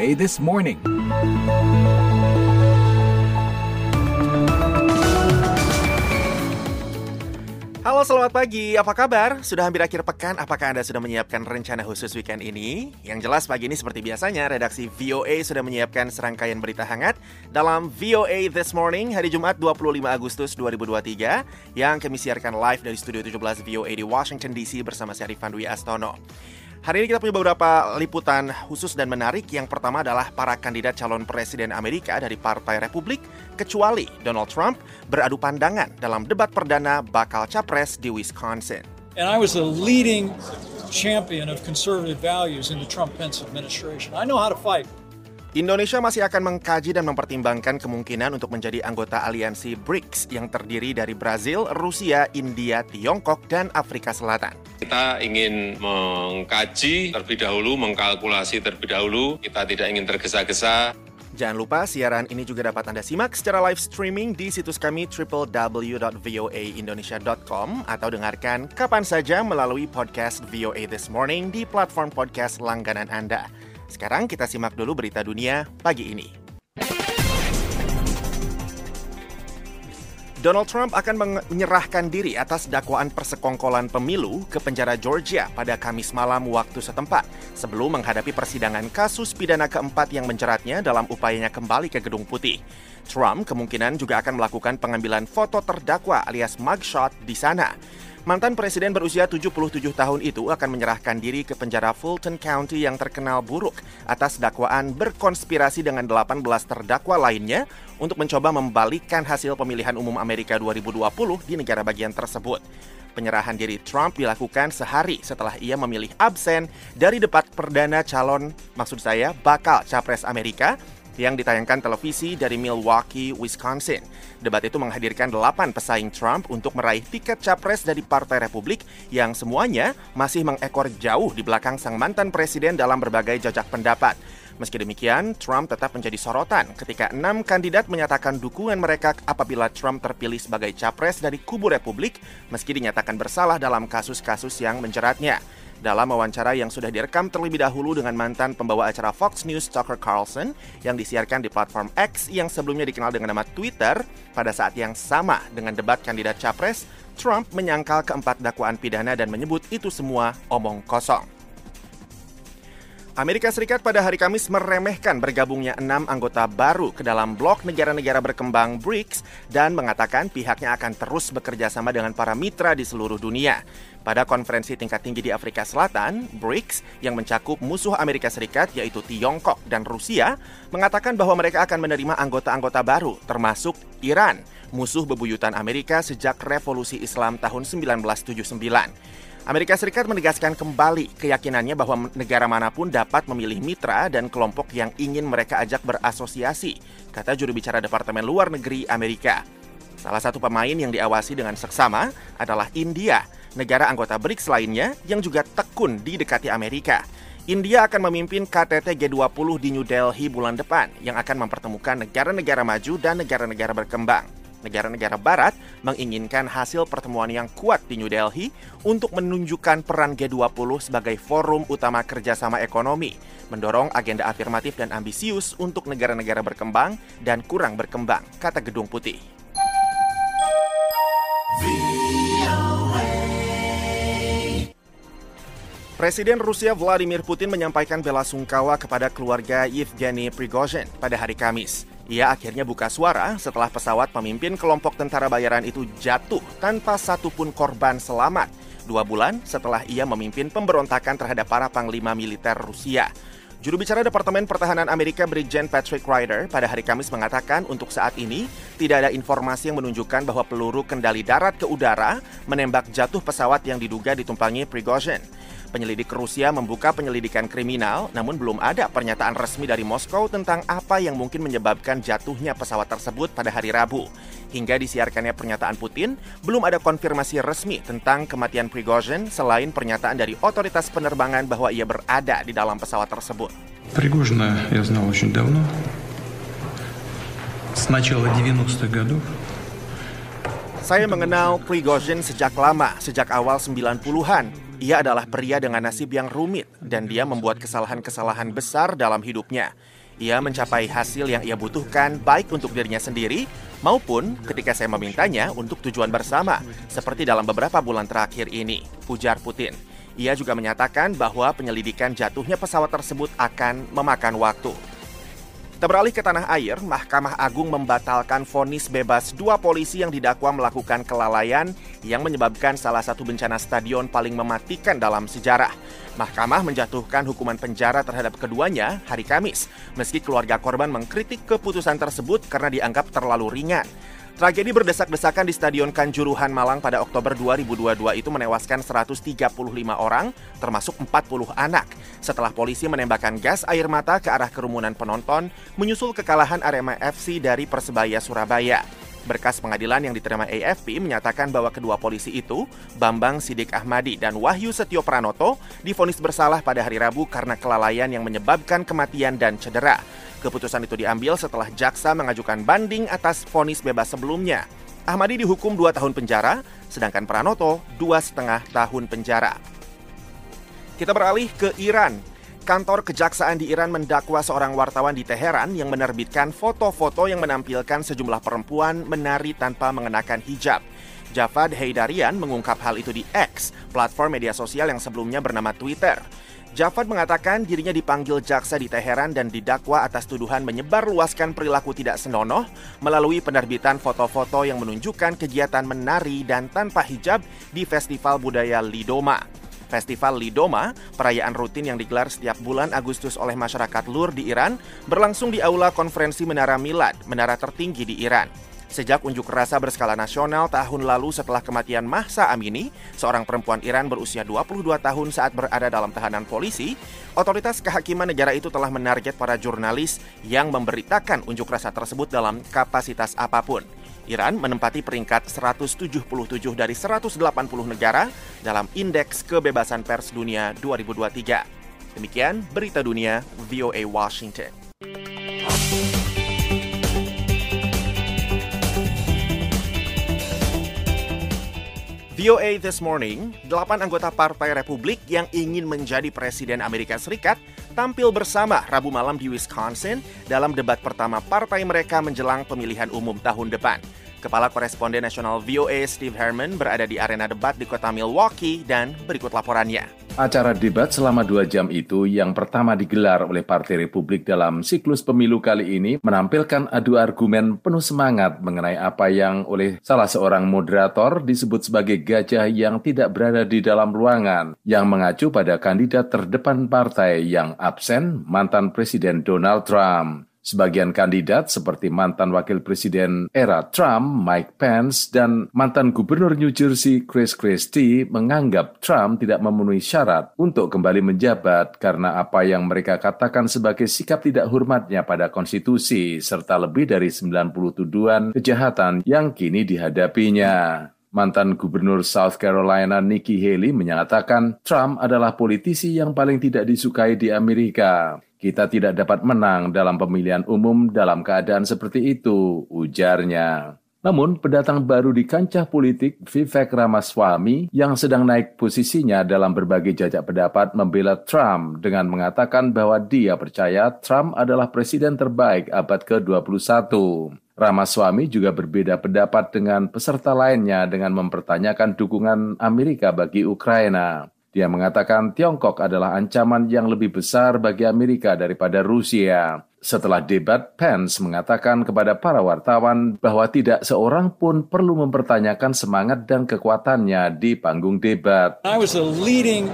This Morning. Halo selamat pagi, apa kabar? Sudah hampir akhir pekan, apakah Anda sudah menyiapkan rencana khusus weekend ini? Yang jelas pagi ini seperti biasanya, redaksi VOA sudah menyiapkan serangkaian berita hangat dalam VOA This Morning hari Jumat 25 Agustus 2023 yang kami siarkan live dari Studio 17 VOA di Washington DC bersama saya Rifan Astono. Hari ini kita punya beberapa liputan khusus dan menarik. Yang pertama adalah para kandidat calon presiden Amerika dari Partai Republik, kecuali Donald Trump, beradu pandangan dalam debat perdana bakal capres di Wisconsin. And I was the leading champion of conservative values in the Trump-Pence administration. I know how to fight. Indonesia masih akan mengkaji dan mempertimbangkan kemungkinan untuk menjadi anggota aliansi BRICS yang terdiri dari Brazil, Rusia, India, Tiongkok, dan Afrika Selatan. Kita ingin mengkaji terlebih dahulu, mengkalkulasi terlebih dahulu. Kita tidak ingin tergesa-gesa. Jangan lupa siaran ini juga dapat Anda simak secara live streaming di situs kami www.voaindonesia.com atau dengarkan kapan saja melalui podcast VOA This Morning di platform podcast langganan Anda. Sekarang kita simak dulu berita dunia pagi ini. Donald Trump akan menyerahkan diri atas dakwaan persekongkolan pemilu ke penjara Georgia pada Kamis malam waktu setempat sebelum menghadapi persidangan kasus pidana keempat yang menjeratnya dalam upayanya kembali ke Gedung Putih. Trump kemungkinan juga akan melakukan pengambilan foto terdakwa alias mugshot di sana. Mantan presiden berusia 77 tahun itu akan menyerahkan diri ke penjara Fulton County yang terkenal buruk atas dakwaan berkonspirasi dengan 18 terdakwa lainnya untuk mencoba membalikkan hasil pemilihan umum Amerika 2020 di negara bagian tersebut. Penyerahan diri Trump dilakukan sehari setelah ia memilih absen dari debat perdana calon, maksud saya bakal capres Amerika yang ditayangkan televisi dari Milwaukee, Wisconsin. Debat itu menghadirkan delapan pesaing Trump untuk meraih tiket capres dari Partai Republik yang semuanya masih mengekor jauh di belakang sang mantan presiden dalam berbagai jajak pendapat. Meski demikian, Trump tetap menjadi sorotan ketika enam kandidat menyatakan dukungan mereka apabila Trump terpilih sebagai capres dari kubu Republik meski dinyatakan bersalah dalam kasus-kasus yang menjeratnya. Dalam wawancara yang sudah direkam terlebih dahulu dengan mantan pembawa acara Fox News Tucker Carlson yang disiarkan di platform X yang sebelumnya dikenal dengan nama Twitter, pada saat yang sama dengan debat kandidat capres, Trump menyangkal keempat dakwaan pidana dan menyebut itu semua omong kosong. Amerika Serikat pada hari Kamis meremehkan bergabungnya enam anggota baru ke dalam blok negara-negara berkembang BRICS dan mengatakan pihaknya akan terus bekerja sama dengan para mitra di seluruh dunia. Pada konferensi tingkat tinggi di Afrika Selatan, BRICS yang mencakup musuh Amerika Serikat yaitu Tiongkok dan Rusia mengatakan bahwa mereka akan menerima anggota-anggota baru termasuk Iran, musuh bebuyutan Amerika sejak revolusi Islam tahun 1979. Amerika Serikat menegaskan kembali keyakinannya bahwa negara mana pun dapat memilih mitra dan kelompok yang ingin mereka ajak berasosiasi, kata juru bicara Departemen Luar Negeri Amerika. Salah satu pemain yang diawasi dengan seksama adalah India, negara anggota BRICS lainnya yang juga tekun di dekati Amerika. India akan memimpin KTT G20 di New Delhi bulan depan yang akan mempertemukan negara-negara maju dan negara-negara berkembang negara-negara barat menginginkan hasil pertemuan yang kuat di New Delhi untuk menunjukkan peran G20 sebagai forum utama kerjasama ekonomi, mendorong agenda afirmatif dan ambisius untuk negara-negara berkembang dan kurang berkembang, kata Gedung Putih. Presiden Rusia Vladimir Putin menyampaikan bela sungkawa kepada keluarga Yevgeny Prigozhin pada hari Kamis. Ia akhirnya buka suara setelah pesawat pemimpin kelompok tentara bayaran itu jatuh tanpa satupun korban selamat dua bulan setelah ia memimpin pemberontakan terhadap para panglima militer Rusia. Juru bicara Departemen Pertahanan Amerika Brigjen Patrick Ryder pada hari Kamis mengatakan untuk saat ini tidak ada informasi yang menunjukkan bahwa peluru kendali darat ke udara menembak jatuh pesawat yang diduga ditumpangi Prigozhin. Penyelidik Rusia membuka penyelidikan kriminal, namun belum ada pernyataan resmi dari Moskow tentang apa yang mungkin menyebabkan jatuhnya pesawat tersebut pada hari Rabu. Hingga disiarkannya pernyataan Putin, belum ada konfirmasi resmi tentang kematian Prigozhin selain pernyataan dari otoritas penerbangan bahwa ia berada di dalam pesawat tersebut. Пригожина я знал очень давно. С начала 90-х годов. Saya mengenal Prigozhin sejak lama, sejak awal 90-an. Ia adalah pria dengan nasib yang rumit dan dia membuat kesalahan-kesalahan besar dalam hidupnya. Ia mencapai hasil yang ia butuhkan baik untuk dirinya sendiri maupun ketika saya memintanya untuk tujuan bersama, seperti dalam beberapa bulan terakhir ini, ujar Putin. Ia juga menyatakan bahwa penyelidikan jatuhnya pesawat tersebut akan memakan waktu. Kita beralih ke tanah air, Mahkamah Agung membatalkan vonis bebas dua polisi yang didakwa melakukan kelalaian yang menyebabkan salah satu bencana stadion paling mematikan dalam sejarah. Mahkamah menjatuhkan hukuman penjara terhadap keduanya hari Kamis, meski keluarga korban mengkritik keputusan tersebut karena dianggap terlalu ringan. Tragedi berdesak-desakan di Stadion Kanjuruhan Malang pada Oktober 2022 itu menewaskan 135 orang, termasuk 40 anak, setelah polisi menembakkan gas air mata ke arah kerumunan penonton menyusul kekalahan Arema FC dari Persebaya Surabaya. Berkas pengadilan yang diterima AFP menyatakan bahwa kedua polisi itu, Bambang Sidik Ahmadi dan Wahyu Setio Pranoto, difonis bersalah pada hari Rabu karena kelalaian yang menyebabkan kematian dan cedera. Keputusan itu diambil setelah jaksa mengajukan banding atas vonis bebas sebelumnya. Ahmadi dihukum dua tahun penjara, sedangkan Pranoto dua setengah tahun penjara. Kita beralih ke Iran. Kantor kejaksaan di Iran mendakwa seorang wartawan di Teheran yang menerbitkan foto-foto yang menampilkan sejumlah perempuan menari tanpa mengenakan hijab. Javad Haidarian mengungkap hal itu di X, platform media sosial yang sebelumnya bernama Twitter. Javad mengatakan dirinya dipanggil jaksa di Teheran dan didakwa atas tuduhan menyebarluaskan perilaku tidak senonoh melalui penerbitan foto-foto yang menunjukkan kegiatan menari dan tanpa hijab di Festival Budaya Lidoma. Festival Lidoma, perayaan rutin yang digelar setiap bulan Agustus oleh masyarakat Lur di Iran, berlangsung di Aula Konferensi Menara Milad, menara tertinggi di Iran. Sejak unjuk rasa berskala nasional tahun lalu setelah kematian Mahsa Amini, seorang perempuan Iran berusia 22 tahun saat berada dalam tahanan polisi, otoritas kehakiman negara itu telah menarget para jurnalis yang memberitakan unjuk rasa tersebut dalam kapasitas apa pun. Iran menempati peringkat 177 dari 180 negara dalam Indeks Kebebasan Pers Dunia 2023. Demikian berita dunia VOA Washington. VOA This Morning, delapan anggota Partai Republik yang ingin menjadi Presiden Amerika Serikat tampil bersama Rabu malam di Wisconsin dalam debat pertama partai mereka menjelang pemilihan umum tahun depan. Kepala Koresponden Nasional VOA Steve Herman berada di arena debat di kota Milwaukee dan berikut laporannya. Acara debat selama dua jam itu yang pertama digelar oleh Partai Republik dalam siklus pemilu kali ini menampilkan adu argumen penuh semangat mengenai apa yang oleh salah seorang moderator disebut sebagai gajah yang tidak berada di dalam ruangan yang mengacu pada kandidat terdepan partai yang absen mantan Presiden Donald Trump. Sebagian kandidat seperti mantan wakil presiden era Trump, Mike Pence, dan mantan gubernur New Jersey Chris Christie menganggap Trump tidak memenuhi syarat untuk kembali menjabat karena apa yang mereka katakan sebagai sikap tidak hormatnya pada konstitusi serta lebih dari 90 tuduhan kejahatan yang kini dihadapinya. Mantan Gubernur South Carolina Nikki Haley menyatakan Trump adalah politisi yang paling tidak disukai di Amerika. Kita tidak dapat menang dalam pemilihan umum dalam keadaan seperti itu, ujarnya. Namun, pendatang baru di kancah politik, Vivek Ramaswamy, yang sedang naik posisinya dalam berbagai jajak pendapat membela Trump dengan mengatakan bahwa dia percaya Trump adalah presiden terbaik abad ke-21. Ramaswamy juga berbeda pendapat dengan peserta lainnya dengan mempertanyakan dukungan Amerika bagi Ukraina. Dia mengatakan Tiongkok adalah ancaman yang lebih besar bagi Amerika daripada Rusia. Setelah debat, Pence mengatakan kepada para wartawan bahwa tidak seorang pun perlu mempertanyakan semangat dan kekuatannya di panggung debat. I was the leading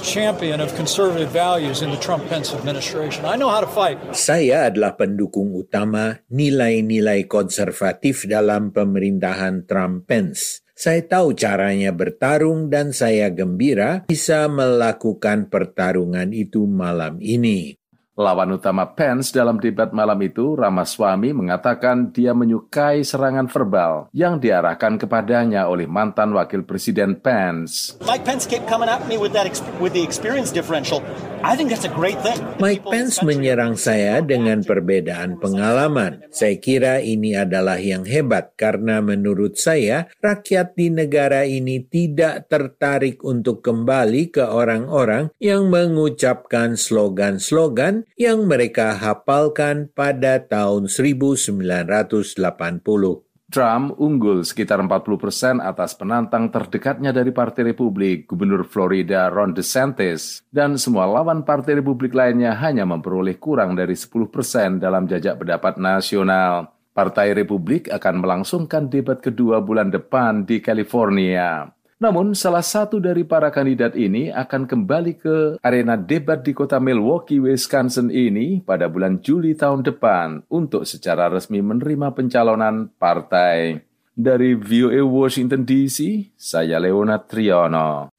champion of conservative values in the Trump-Pence administration. I know how to fight. Saya adalah pendukung utama nilai-nilai konservatif dalam pemerintahan Trump-Pence. Saya tahu caranya bertarung dan saya gembira bisa melakukan pertarungan itu malam ini. Lawan utama Pence dalam debat malam itu, Ramaswamy mengatakan dia menyukai serangan verbal yang diarahkan kepadanya oleh mantan wakil presiden Pence. Mike Pence kept coming at me with that with the experience differential. I think that's a great thing. Mike Pence menyerang saya dengan perbedaan pengalaman. Saya kira ini adalah yang hebat karena menurut saya rakyat di negara ini tidak tertarik untuk kembali ke orang-orang yang mengucapkan slogan-slogan yang mereka hafalkan pada tahun 1980. Trump unggul sekitar 40 persen atas penantang terdekatnya dari Partai Republik, Gubernur Florida Ron DeSantis, dan semua lawan Partai Republik lainnya hanya memperoleh kurang dari 10 persen dalam jajak pendapat nasional. Partai Republik akan melangsungkan debat kedua bulan depan di California. Namun, salah satu dari para kandidat ini akan kembali ke arena debat di kota Milwaukee, Wisconsin ini pada bulan Juli tahun depan untuk secara resmi menerima pencalonan partai. Dari VOA Washington DC, saya Leona Triono.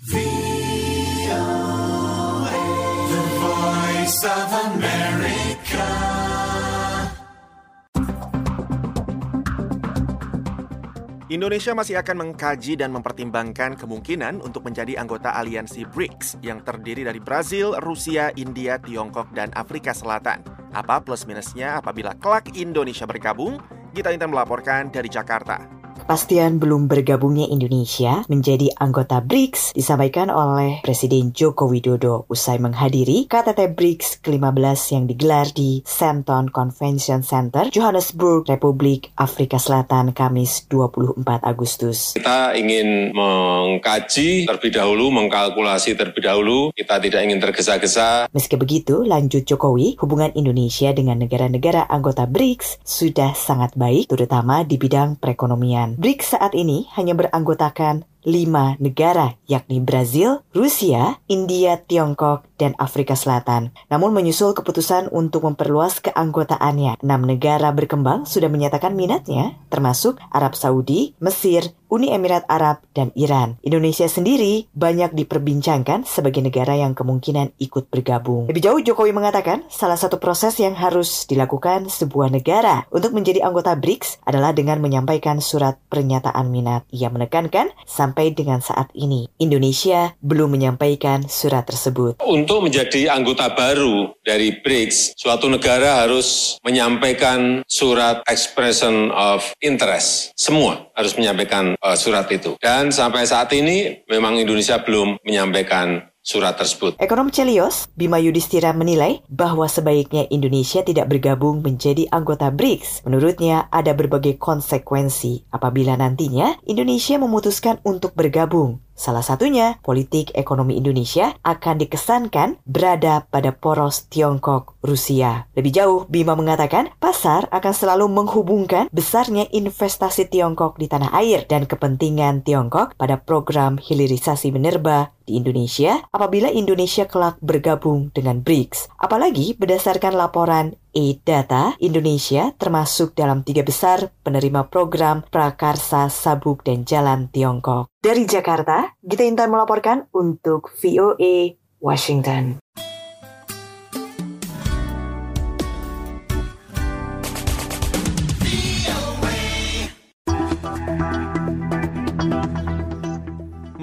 Indonesia masih akan mengkaji dan mempertimbangkan kemungkinan untuk menjadi anggota aliansi BRICS yang terdiri dari Brazil, Rusia, India, Tiongkok, dan Afrika Selatan. Apa plus minusnya apabila kelak Indonesia bergabung? Gita Intan melaporkan dari Jakarta. Kepastian belum bergabungnya Indonesia menjadi anggota BRICS disampaikan oleh Presiden Joko Widodo usai menghadiri KTT BRICS ke-15 yang digelar di Sandton Convention Center, Johannesburg, Republik Afrika Selatan, Kamis 24 Agustus. Kita ingin mengkaji terlebih dahulu, mengkalkulasi terlebih dahulu, kita tidak ingin tergesa-gesa. Meski begitu, lanjut Jokowi, hubungan Indonesia dengan negara-negara anggota BRICS sudah sangat baik, terutama di bidang perekonomian. BRICS saat ini hanya beranggotakan lima negara, yakni Brazil, Rusia, India, Tiongkok, dan Afrika Selatan. Namun menyusul keputusan untuk memperluas keanggotaannya, enam negara berkembang sudah menyatakan minatnya, termasuk Arab Saudi, Mesir, Uni Emirat Arab, dan Iran. Indonesia sendiri banyak diperbincangkan sebagai negara yang kemungkinan ikut bergabung. Lebih jauh, Jokowi mengatakan salah satu proses yang harus dilakukan sebuah negara untuk menjadi anggota BRICS adalah dengan menyampaikan surat pernyataan minat. Ia menekankan sampai dengan saat ini Indonesia belum menyampaikan surat tersebut. Untuk menjadi anggota baru dari BRICS, suatu negara harus menyampaikan surat expression of interest. Semua harus menyampaikan uh, surat itu. Dan sampai saat ini memang Indonesia belum menyampaikan surat tersebut. Ekonom Celios, Bima Yudhistira menilai bahwa sebaiknya Indonesia tidak bergabung menjadi anggota BRICS. Menurutnya ada berbagai konsekuensi apabila nantinya Indonesia memutuskan untuk bergabung. Salah satunya, politik ekonomi Indonesia akan dikesankan berada pada poros Tiongkok Rusia. Lebih jauh, Bima mengatakan pasar akan selalu menghubungkan besarnya investasi Tiongkok di tanah air dan kepentingan Tiongkok pada program hilirisasi minerba di Indonesia apabila Indonesia kelak bergabung dengan BRICS. Apalagi berdasarkan laporan E-Data, Indonesia termasuk dalam tiga besar penerima program Prakarsa Sabuk dan Jalan Tiongkok. Dari Jakarta, Gita Intan melaporkan untuk VOA Washington.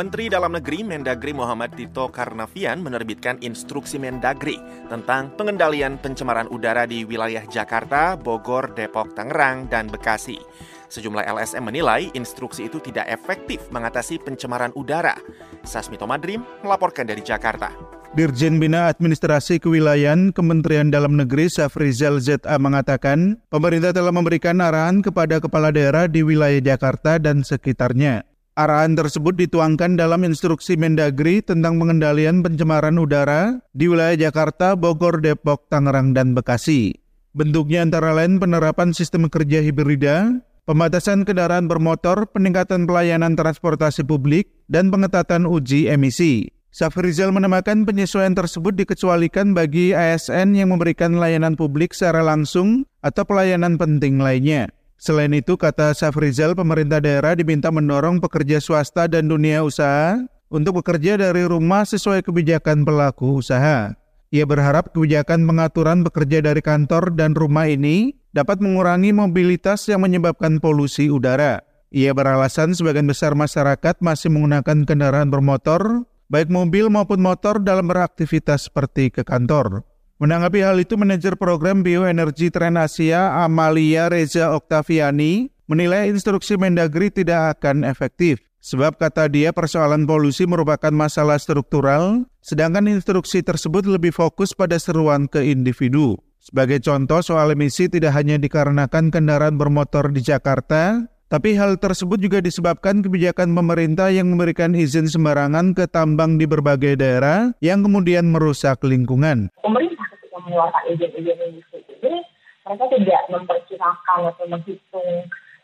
Menteri Dalam Negeri Mendagri Muhammad Tito Karnavian menerbitkan instruksi Mendagri tentang pengendalian pencemaran udara di wilayah Jakarta, Bogor, Depok, Tangerang, dan Bekasi. Sejumlah LSM menilai instruksi itu tidak efektif mengatasi pencemaran udara. Sasmito Madrim melaporkan dari Jakarta. Dirjen Bina Administrasi Kewilayahan Kementerian Dalam Negeri Safrizal ZA mengatakan, pemerintah telah memberikan arahan kepada kepala daerah di wilayah Jakarta dan sekitarnya Arahan tersebut dituangkan dalam instruksi Mendagri tentang pengendalian pencemaran udara di wilayah Jakarta, Bogor, Depok, Tangerang, dan Bekasi. Bentuknya antara lain penerapan sistem kerja hibrida, pembatasan kendaraan bermotor, peningkatan pelayanan transportasi publik, dan pengetatan uji emisi. Safrizal menambahkan penyesuaian tersebut dikecualikan bagi ASN yang memberikan layanan publik secara langsung atau pelayanan penting lainnya. Selain itu, kata Safrizal, pemerintah daerah diminta mendorong pekerja swasta dan dunia usaha untuk bekerja dari rumah sesuai kebijakan pelaku usaha. Ia berharap kebijakan pengaturan bekerja dari kantor dan rumah ini dapat mengurangi mobilitas yang menyebabkan polusi udara. Ia beralasan sebagian besar masyarakat masih menggunakan kendaraan bermotor, baik mobil maupun motor dalam beraktivitas seperti ke kantor. Menanggapi hal itu, manajer program bioenergi Tren Asia Amalia Reza Oktaviani menilai instruksi Mendagri tidak akan efektif. Sebab kata dia persoalan polusi merupakan masalah struktural, sedangkan instruksi tersebut lebih fokus pada seruan ke individu. Sebagai contoh, soal emisi tidak hanya dikarenakan kendaraan bermotor di Jakarta, tapi hal tersebut juga disebabkan kebijakan pemerintah yang memberikan izin sembarangan ke tambang di berbagai daerah yang kemudian merusak lingkungan. Pemerintah mengeluarkan izin-izin industri ini, mereka tidak memperkirakan atau menghitung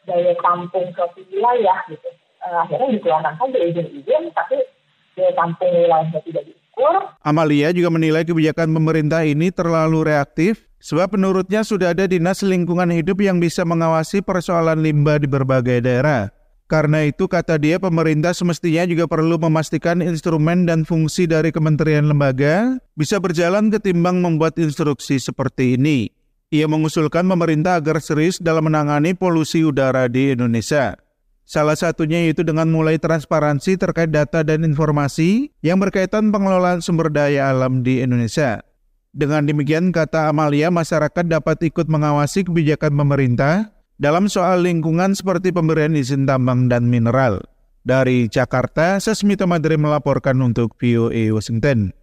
daya tampung suatu wilayah gitu uh, akhirnya dikeluarkan saja izin-izin tapi daya tampung wilayahnya tidak diukur. Amalia juga menilai kebijakan pemerintah ini terlalu reaktif sebab menurutnya sudah ada dinas lingkungan hidup yang bisa mengawasi persoalan limbah di berbagai daerah. Karena itu, kata dia, pemerintah semestinya juga perlu memastikan instrumen dan fungsi dari kementerian lembaga bisa berjalan ketimbang membuat instruksi seperti ini. Ia mengusulkan pemerintah agar serius dalam menangani polusi udara di Indonesia. Salah satunya yaitu dengan mulai transparansi terkait data dan informasi yang berkaitan pengelolaan sumber daya alam di Indonesia. Dengan demikian, kata Amalia, masyarakat dapat ikut mengawasi kebijakan pemerintah dalam soal lingkungan seperti pemberian izin tambang dan mineral. Dari Jakarta, Sesmito Madre melaporkan untuk VOA Washington.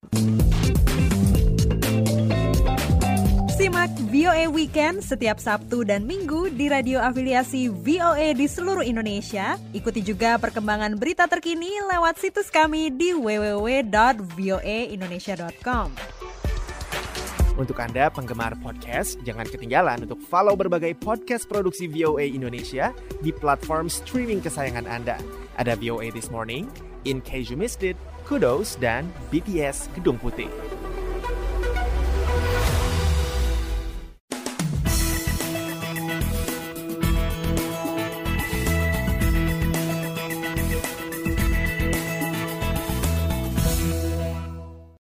VOA Weekend setiap Sabtu dan Minggu di radio afiliasi VOA di seluruh Indonesia. Ikuti juga perkembangan berita terkini lewat situs kami di www.voaindonesia.com. Untuk Anda penggemar podcast, jangan ketinggalan untuk follow berbagai podcast produksi VOA Indonesia di platform streaming kesayangan Anda. Ada VOA This Morning, In Case You Missed It, Kudos, dan BTS Gedung Putih.